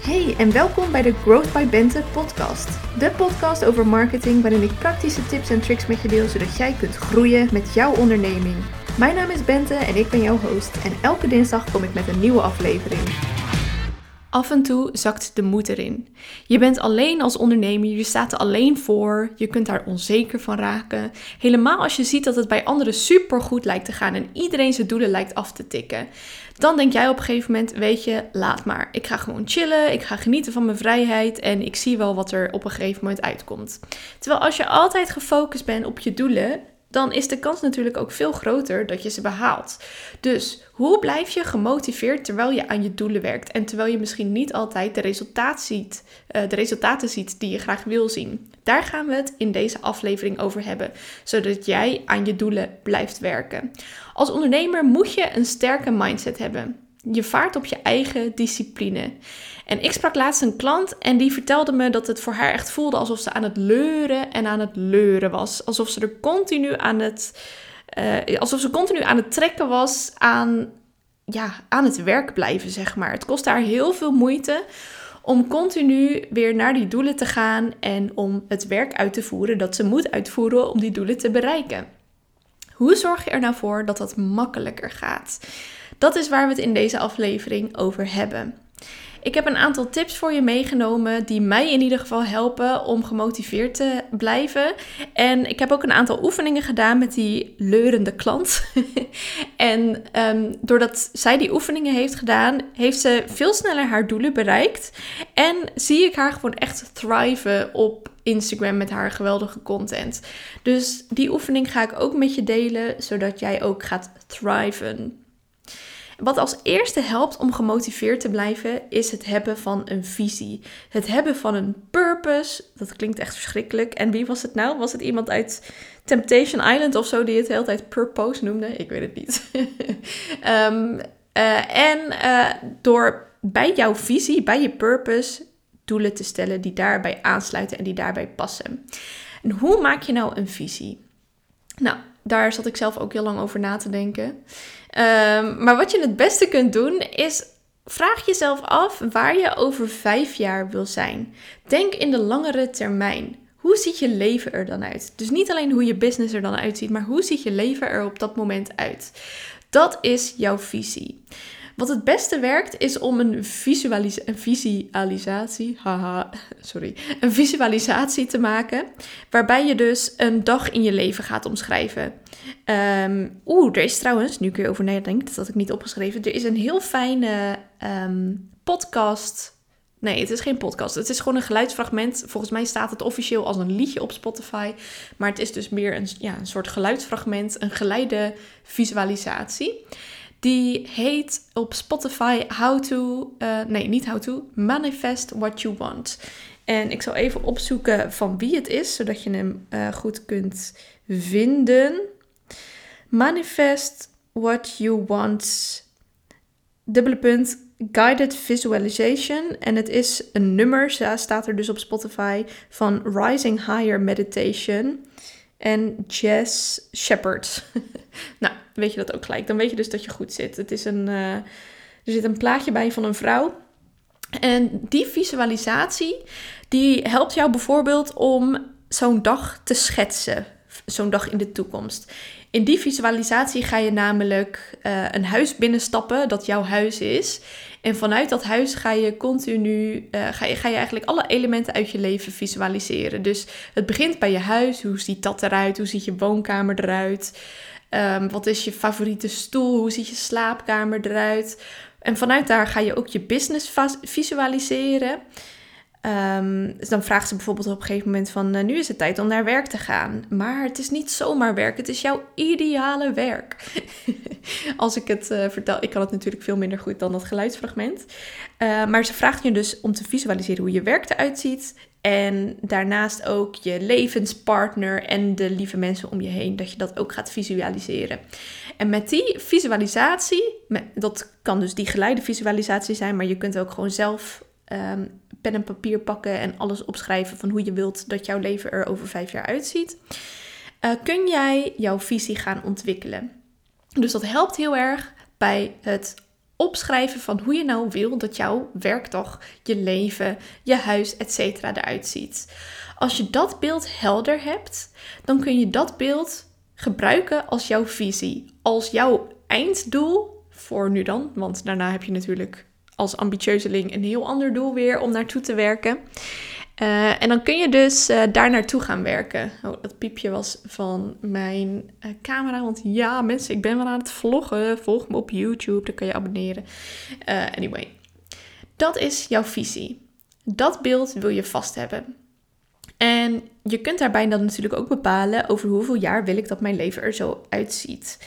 Hey en welkom bij de Growth by Bente podcast. De podcast over marketing waarin ik praktische tips en tricks met je deel zodat jij kunt groeien met jouw onderneming. Mijn naam is Bente en ik ben jouw host en elke dinsdag kom ik met een nieuwe aflevering. Af en toe zakt de moed erin. Je bent alleen als ondernemer, je staat er alleen voor, je kunt daar onzeker van raken. Helemaal als je ziet dat het bij anderen super goed lijkt te gaan en iedereen zijn doelen lijkt af te tikken. Dan denk jij op een gegeven moment, weet je, laat maar. Ik ga gewoon chillen, ik ga genieten van mijn vrijheid en ik zie wel wat er op een gegeven moment uitkomt. Terwijl als je altijd gefocust bent op je doelen, dan is de kans natuurlijk ook veel groter dat je ze behaalt. Dus hoe blijf je gemotiveerd terwijl je aan je doelen werkt en terwijl je misschien niet altijd de, resultaat ziet, uh, de resultaten ziet die je graag wil zien? Daar gaan we het in deze aflevering over hebben, zodat jij aan je doelen blijft werken. Als ondernemer moet je een sterke mindset hebben. Je vaart op je eigen discipline. En ik sprak laatst een klant en die vertelde me dat het voor haar echt voelde alsof ze aan het leuren en aan het leuren was. Alsof ze er continu aan het, uh, alsof ze continu aan het trekken was aan, ja, aan het werk blijven, zeg maar. Het kost haar heel veel moeite om continu weer naar die doelen te gaan en om het werk uit te voeren dat ze moet uitvoeren om die doelen te bereiken. Hoe zorg je er nou voor dat dat makkelijker gaat? Dat is waar we het in deze aflevering over hebben. Ik heb een aantal tips voor je meegenomen die mij in ieder geval helpen om gemotiveerd te blijven. En ik heb ook een aantal oefeningen gedaan met die leurende klant. en um, doordat zij die oefeningen heeft gedaan, heeft ze veel sneller haar doelen bereikt. En zie ik haar gewoon echt thriven op Instagram met haar geweldige content. Dus die oefening ga ik ook met je delen, zodat jij ook gaat thriven. Wat als eerste helpt om gemotiveerd te blijven, is het hebben van een visie. Het hebben van een purpose. Dat klinkt echt verschrikkelijk. En wie was het nou? Was het iemand uit Temptation Island of zo die het de hele tijd purpose noemde? Ik weet het niet. um, uh, en uh, door bij jouw visie, bij je purpose, doelen te stellen die daarbij aansluiten en die daarbij passen. En hoe maak je nou een visie? Nou, daar zat ik zelf ook heel lang over na te denken. Um, maar wat je het beste kunt doen is vraag jezelf af waar je over vijf jaar wil zijn. Denk in de langere termijn. Hoe ziet je leven er dan uit? Dus niet alleen hoe je business er dan uitziet, maar hoe ziet je leven er op dat moment uit? Dat is jouw visie. Wat het beste werkt is om een, een visualisatie, haha, sorry, een visualisatie te maken, waarbij je dus een dag in je leven gaat omschrijven. Um, Oeh, er is trouwens, nu kun je over dat had ik niet opgeschreven, er is een heel fijne um, podcast. Nee, het is geen podcast. Het is gewoon een geluidsfragment. Volgens mij staat het officieel als een liedje op Spotify. Maar het is dus meer een, ja, een soort geluidsfragment, een geleide visualisatie. Die heet op Spotify How to, uh, nee niet How to, Manifest What You Want. En ik zal even opzoeken van wie het is, zodat je hem uh, goed kunt vinden. Manifest What You Want, dubbele punt, Guided Visualization. En het is een nummer, staat er dus op Spotify, van Rising Higher Meditation en Jess Shepard. nou, weet je dat ook gelijk. Dan weet je dus dat je goed zit. Het is een, uh, er zit een plaatje bij van een vrouw. En die visualisatie, die helpt jou bijvoorbeeld om zo'n dag te schetsen. Zo'n dag in de toekomst. In die visualisatie ga je namelijk uh, een huis binnenstappen dat jouw huis is. En vanuit dat huis ga je continu, uh, ga, je, ga je eigenlijk alle elementen uit je leven visualiseren. Dus het begint bij je huis. Hoe ziet dat eruit? Hoe ziet je woonkamer eruit? Um, wat is je favoriete stoel? Hoe ziet je slaapkamer eruit? En vanuit daar ga je ook je business visualiseren. Um, dus dan vraagt ze bijvoorbeeld op een gegeven moment van uh, nu is het tijd om naar werk te gaan. Maar het is niet zomaar werk, het is jouw ideale werk. Als ik het uh, vertel, ik kan het natuurlijk veel minder goed dan dat geluidsfragment. Uh, maar ze vraagt je dus om te visualiseren hoe je werk eruit ziet. En daarnaast ook je levenspartner en de lieve mensen om je heen, dat je dat ook gaat visualiseren. En met die visualisatie, dat kan dus die geleide visualisatie zijn, maar je kunt ook gewoon zelf um, pen en papier pakken en alles opschrijven van hoe je wilt dat jouw leven er over vijf jaar uitziet. Uh, kun jij jouw visie gaan ontwikkelen? Dus dat helpt heel erg bij het opschrijven van hoe je nou wil dat jouw werkdag, je leven, je huis, etc. eruit ziet. Als je dat beeld helder hebt, dan kun je dat beeld gebruiken als jouw visie, als jouw einddoel voor nu dan, want daarna heb je natuurlijk als ambitieuzeling een heel ander doel weer om naartoe te werken. Uh, en dan kun je dus uh, daar naartoe gaan werken. Oh, dat piepje was van mijn uh, camera. Want ja, mensen, ik ben wel aan het vloggen. Volg me op YouTube, dan kan je abonneren. anyway, dat is jouw visie. Dat beeld wil je vast hebben. En je kunt daarbij dan natuurlijk ook bepalen over hoeveel jaar wil ik dat mijn leven er zo uitziet.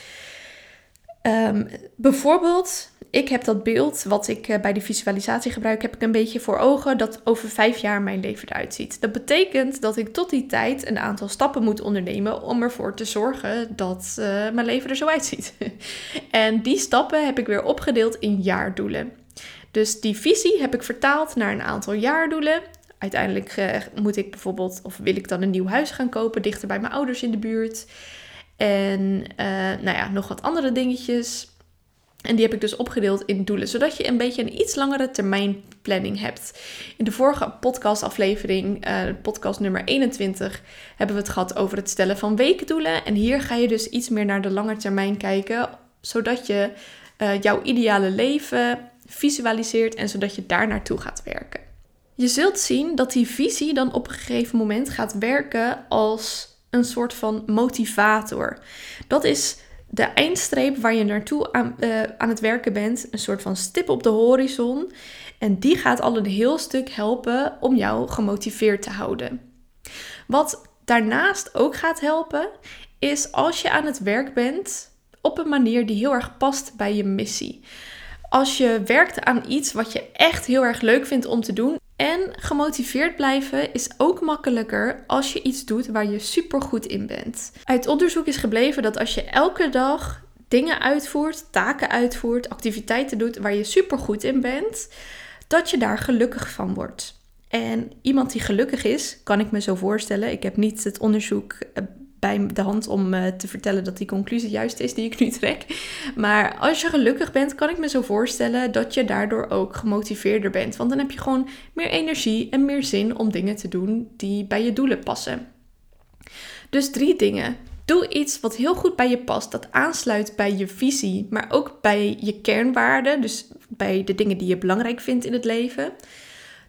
Um, bijvoorbeeld, ik heb dat beeld wat ik uh, bij de visualisatie gebruik, heb ik een beetje voor ogen dat over vijf jaar mijn leven eruit ziet. Dat betekent dat ik tot die tijd een aantal stappen moet ondernemen om ervoor te zorgen dat uh, mijn leven er zo uitziet. en die stappen heb ik weer opgedeeld in jaardoelen. Dus die visie heb ik vertaald naar een aantal jaardoelen. Uiteindelijk uh, moet ik bijvoorbeeld, of wil ik dan een nieuw huis gaan kopen, dichter bij mijn ouders in de buurt. En nou ja, nog wat andere dingetjes. En die heb ik dus opgedeeld in doelen, zodat je een beetje een iets langere termijn planning hebt. In de vorige podcastaflevering, uh, podcast nummer 21, hebben we het gehad over het stellen van weekdoelen. En hier ga je dus iets meer naar de lange termijn kijken, zodat je uh, jouw ideale leven visualiseert en zodat je daar naartoe gaat werken. Je zult zien dat die visie dan op een gegeven moment gaat werken als een soort van motivator. Dat is de eindstreep waar je naartoe aan, uh, aan het werken bent, een soort van stip op de horizon. En die gaat al een heel stuk helpen om jou gemotiveerd te houden. Wat daarnaast ook gaat helpen, is als je aan het werk bent op een manier die heel erg past bij je missie. Als je werkt aan iets wat je echt heel erg leuk vindt om te doen en gemotiveerd blijven is ook makkelijker als je iets doet waar je super goed in bent. Uit onderzoek is gebleven dat als je elke dag dingen uitvoert, taken uitvoert, activiteiten doet waar je super goed in bent, dat je daar gelukkig van wordt. En iemand die gelukkig is, kan ik me zo voorstellen. Ik heb niet het onderzoek eh, bij de hand om uh, te vertellen dat die conclusie juist is die ik nu trek. Maar als je gelukkig bent, kan ik me zo voorstellen dat je daardoor ook gemotiveerder bent. Want dan heb je gewoon meer energie en meer zin om dingen te doen die bij je doelen passen. Dus drie dingen. Doe iets wat heel goed bij je past, dat aansluit bij je visie, maar ook bij je kernwaarden, dus bij de dingen die je belangrijk vindt in het leven.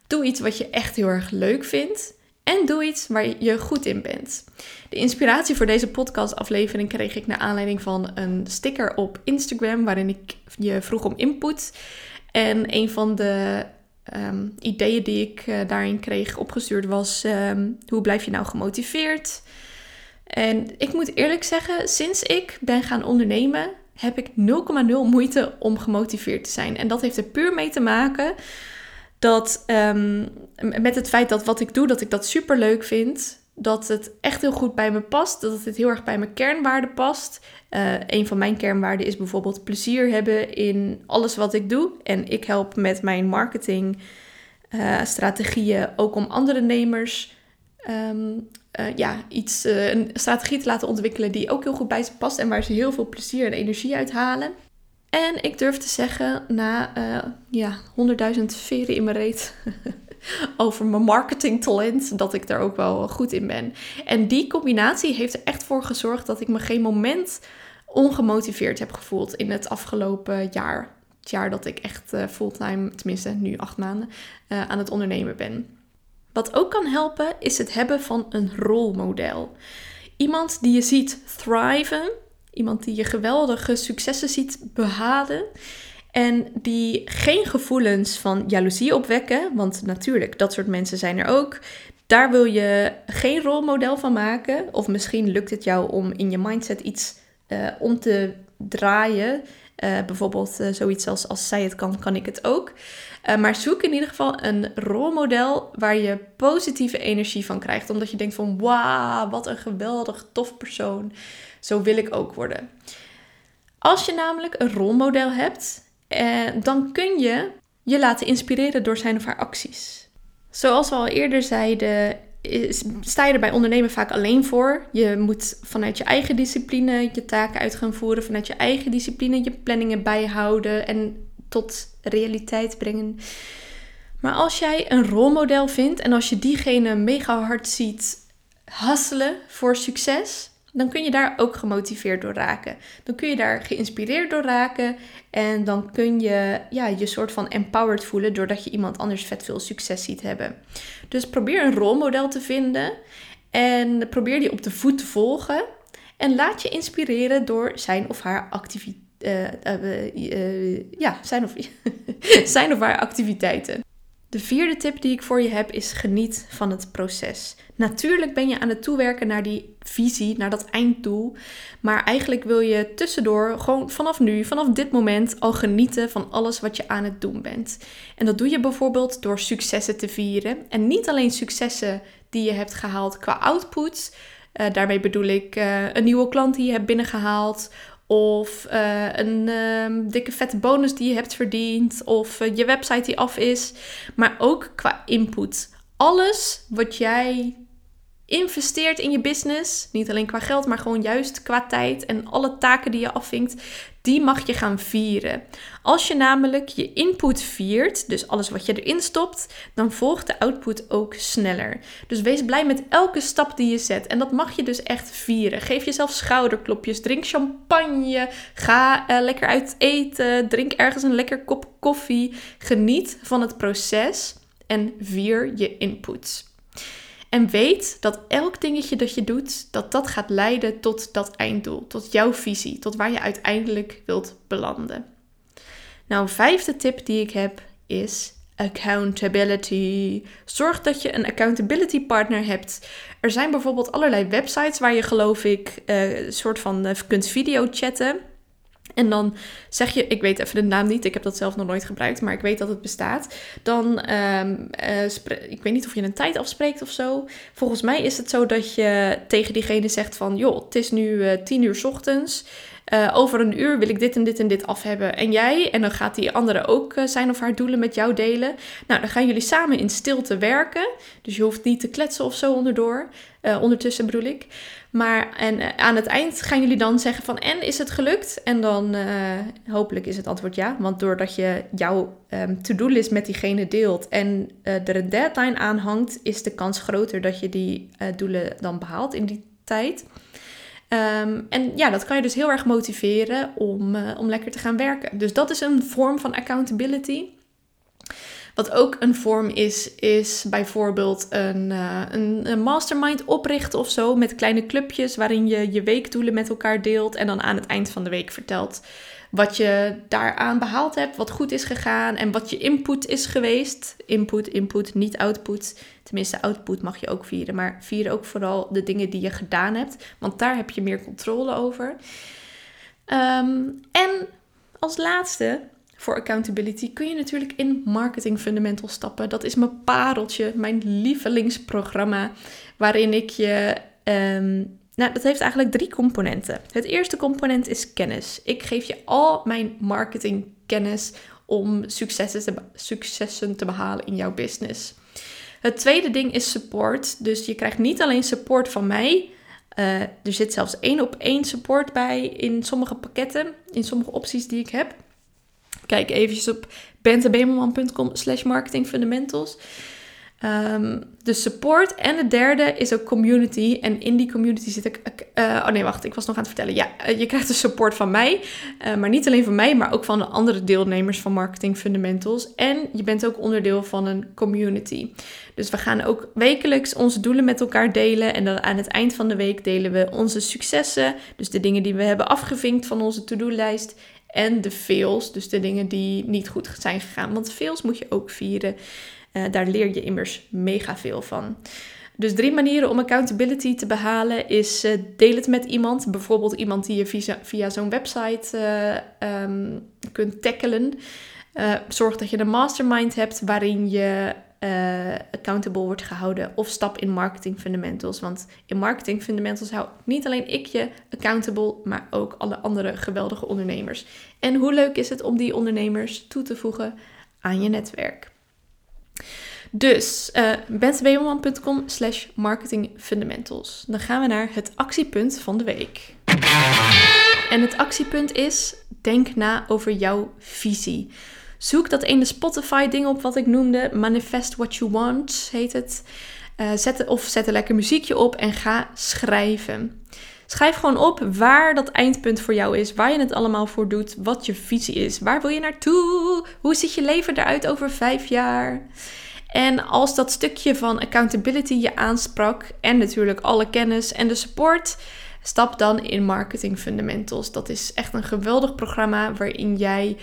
Doe iets wat je echt heel erg leuk vindt. En doe iets waar je goed in bent. De inspiratie voor deze podcastaflevering kreeg ik naar aanleiding van een sticker op Instagram waarin ik je vroeg om input. En een van de ehm, ideeën die ik uh, daarin kreeg opgestuurd was: ehm, hoe blijf je nou gemotiveerd? En ik moet eerlijk zeggen, sinds ik ben gaan ondernemen, heb ik 0,0 moeite om gemotiveerd te zijn. En dat heeft er puur mee te maken dat um, met het feit dat wat ik doe, dat ik dat super leuk vind. Dat het echt heel goed bij me past. Dat het heel erg bij mijn kernwaarden past. Uh, een van mijn kernwaarden is bijvoorbeeld plezier hebben in alles wat ik doe. En ik help met mijn marketing uh, strategieën ook om andere nemers um, uh, ja, iets, een strategie te laten ontwikkelen die ook heel goed bij ze past. En waar ze heel veel plezier en energie uit halen. En ik durf te zeggen, na uh, ja, 100.000 veren in mijn reet over mijn marketingtalent, dat ik daar ook wel goed in ben. En die combinatie heeft er echt voor gezorgd dat ik me geen moment ongemotiveerd heb gevoeld in het afgelopen jaar. Het jaar dat ik echt uh, fulltime, tenminste nu acht maanden, uh, aan het ondernemen ben. Wat ook kan helpen is het hebben van een rolmodel. Iemand die je ziet thriven, Iemand die je geweldige successen ziet behalen. En die geen gevoelens van jaloezie opwekken. Want natuurlijk, dat soort mensen zijn er ook. Daar wil je geen rolmodel van maken. Of misschien lukt het jou om in je mindset iets uh, om te draaien. Uh, bijvoorbeeld uh, zoiets als als zij het kan, kan ik het ook. maar zoek in ieder geval een rolmodel waar je positieve energie van krijgt. Omdat je denkt van wauw, wat een geweldig tof persoon. Zo wil ik ook worden. Als je namelijk een rolmodel hebt, eh, dan kun je je laten inspireren door zijn of haar acties. Zoals we al eerder zeiden, sta je er bij ondernemen vaak alleen voor. Je moet vanuit je eigen discipline je taken uit gaan voeren, vanuit je eigen discipline je planningen bijhouden. En tot realiteit brengen. Maar als jij een rolmodel vindt en als je diegene mega hard ziet hasselen voor succes, dan kun je daar ook gemotiveerd door raken. Dan kun je daar geïnspireerd door raken en dan kun je ja, je soort van empowered voelen doordat je iemand anders vet veel succes ziet hebben. Dus probeer een rolmodel te vinden en probeer die op de voet te volgen en laat je inspireren door zijn of haar activiteit. Uh, uh, uh, ja, zijn of, zijn of haar activiteiten. De vierde tip die ik voor je heb is geniet van het proces. Natuurlijk ben je aan het toewerken naar die visie, naar dat einddoel. Maar eigenlijk wil je tussendoor gewoon vanaf nu, vanaf dit moment al genieten van alles wat je aan het doen bent. En dat doe je bijvoorbeeld door successen te vieren. En niet alleen successen die je hebt gehaald qua output. Uh, daarmee bedoel ik uh, een nieuwe klant die je hebt binnengehaald of uh, een uh, dikke vette bonus die je hebt verdiend. Of uh, je website die af is. Maar ook qua input. Alles wat jij investeert in je business, niet alleen qua geld, maar gewoon juist qua tijd en alle taken die je afvinkt, die mag je gaan vieren. Als je namelijk je input viert, dus alles wat je erin stopt, dan volgt de output ook sneller. Dus wees blij met elke stap die je zet en dat mag je dus echt vieren. Geef jezelf schouderklopjes, drink champagne, ga uh, lekker uit eten, drink ergens een lekker kop koffie. Geniet van het proces en vier je input. En weet dat elk dingetje dat je doet, dat dat gaat leiden tot dat einddoel, tot jouw visie, tot waar je uiteindelijk wilt belanden. Nou, een vijfde tip die ik heb is accountability. Zorg dat je een accountability partner hebt. Er zijn bijvoorbeeld allerlei websites waar je geloof ik een soort van uh, kunt video chatten. En dan zeg je, ik weet even de naam niet, ik heb dat zelf nog nooit gebruikt, maar ik weet dat het bestaat. Dan, um, uh, ik weet niet of je een tijd afspreekt of zo. Volgens mij is het zo dat je tegen diegene zegt van, joh, het is nu uh, tien uur ochtends. Uh, over een uur wil ik dit en dit en dit af hebben. En jij, en dan gaat die andere ook uh, zijn of haar doelen met jou delen. Nou, dan gaan jullie samen in stilte werken. Dus je hoeft niet te kletsen of zo onderdoor. Uh, ondertussen bedoel ik. Maar en aan het eind gaan jullie dan zeggen van en is het gelukt? En dan hopelijk is het antwoord ja. Want doordat je jouw um, to-do-list met diegene deelt en er een deadline aan hangt, is de kans groter dat je die doelen dan behaalt in die tijd. Um, en ja, dat kan je dus heel erg motiveren om, uh, om lekker te gaan werken. Dus dat is een vorm van accountability. Wat ook een vorm is, is bijvoorbeeld een, uh, een, een, mastermind oprichten of zo. Met kleine clubjes waarin je je weekdoelen met elkaar deelt. En dan aan het eind van de week vertelt wat je daaraan behaald hebt, wat goed is gegaan en wat je input is geweest. Input, input, niet output. Tenminste, output mag je ook vieren, maar vier ook vooral de dingen die je gedaan hebt, want daar heb je meer controle over. Um, en als laatste, voor accountability kun je natuurlijk in Marketing Fundamentals stappen. Dat is mijn pareltje, mijn lievelingsprogramma, waarin ik je um, nou, dat heeft eigenlijk drie componenten. Het eerste component is kennis. Ik geef je al mijn marketingkennis om successen te, successen te behalen in jouw business. Het tweede ding is support. Dus je krijgt niet alleen support van mij. Uh, er zit zelfs één op één support bij in sommige pakketten, in sommige opties die ik heb. Kijk eventjes op bentebemelman.com slash marketingfundamentals. Um, de support. En de derde is ook community. En in die community zit ik. Uh, oh nee, wacht, ik was nog aan het vertellen. Ja, uh, je krijgt de support van mij. Uh, maar niet alleen van mij, maar ook van de andere deelnemers van Marketing Fundamentals. En je bent ook onderdeel van een community. Dus we gaan ook wekelijks onze doelen met elkaar delen. En dan aan het eind van de week delen we onze successen. Dus de dingen die we hebben afgevinkt van onze to-do-lijst. En de fails, dus de dingen die niet goed zijn gegaan. Want fails moet je ook vieren. Uh, daar leer je immers mega veel van. Dus drie manieren om accountability te behalen is uh, deel het met iemand. Bijvoorbeeld iemand die je via, zo'n website uh, um, kunt tackelen. zorg dat je een mastermind hebt waarin je accountable wordt gehouden. Of stap in marketing fundamentals. Want in marketing fundamentals hou niet alleen ik je accountable, maar ook alle andere geweldige ondernemers. En hoe leuk is het om die ondernemers toe te voegen aan je netwerk. Dus uh, bentebemelman.com slash marketingfundamentals. Dan gaan we naar het actiepunt van de week. En het actiepunt is, denk na over jouw visie. Zoek dat ene Spotify ding op wat ik noemde. Manifest What You Want heet het. Uh, zet, of zet een lekker muziekje op en ga schrijven. Schrijf gewoon op waar dat eindpunt voor jou is, waar je het allemaal voor doet, wat je visie is, waar wil je naartoe, hoe ziet je leven eruit over vijf jaar. En als dat stukje van accountability je aansprak en natuurlijk alle kennis en de support, stap dan in Marketing Fundamentals. Dat is echt een geweldig programma waarin jij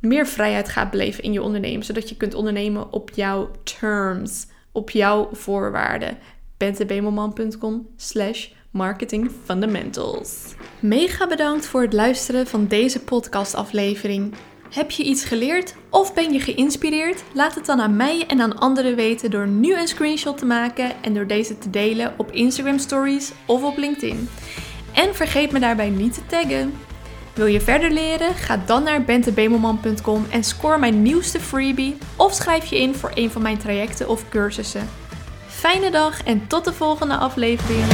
meer vrijheid gaat beleven in je ondernemen, zodat je kunt ondernemen op jouw terms, op jouw voorwaarden. bentebemelman.com slash marketing fundamentals. Mega bedankt voor het luisteren van deze podcastaflevering. Heb je iets geleerd of ben je geïnspireerd? Laat het dan aan mij en aan anderen weten door nu een screenshot te maken en door deze te delen op Instagram Stories of op LinkedIn. En vergeet me daarbij niet te taggen. Wil je verder leren? Ga dan naar bentebemelman.com en score mijn nieuwste freebie of schrijf je in voor een van mijn trajecten of cursussen. Fijne dag en tot de volgende aflevering.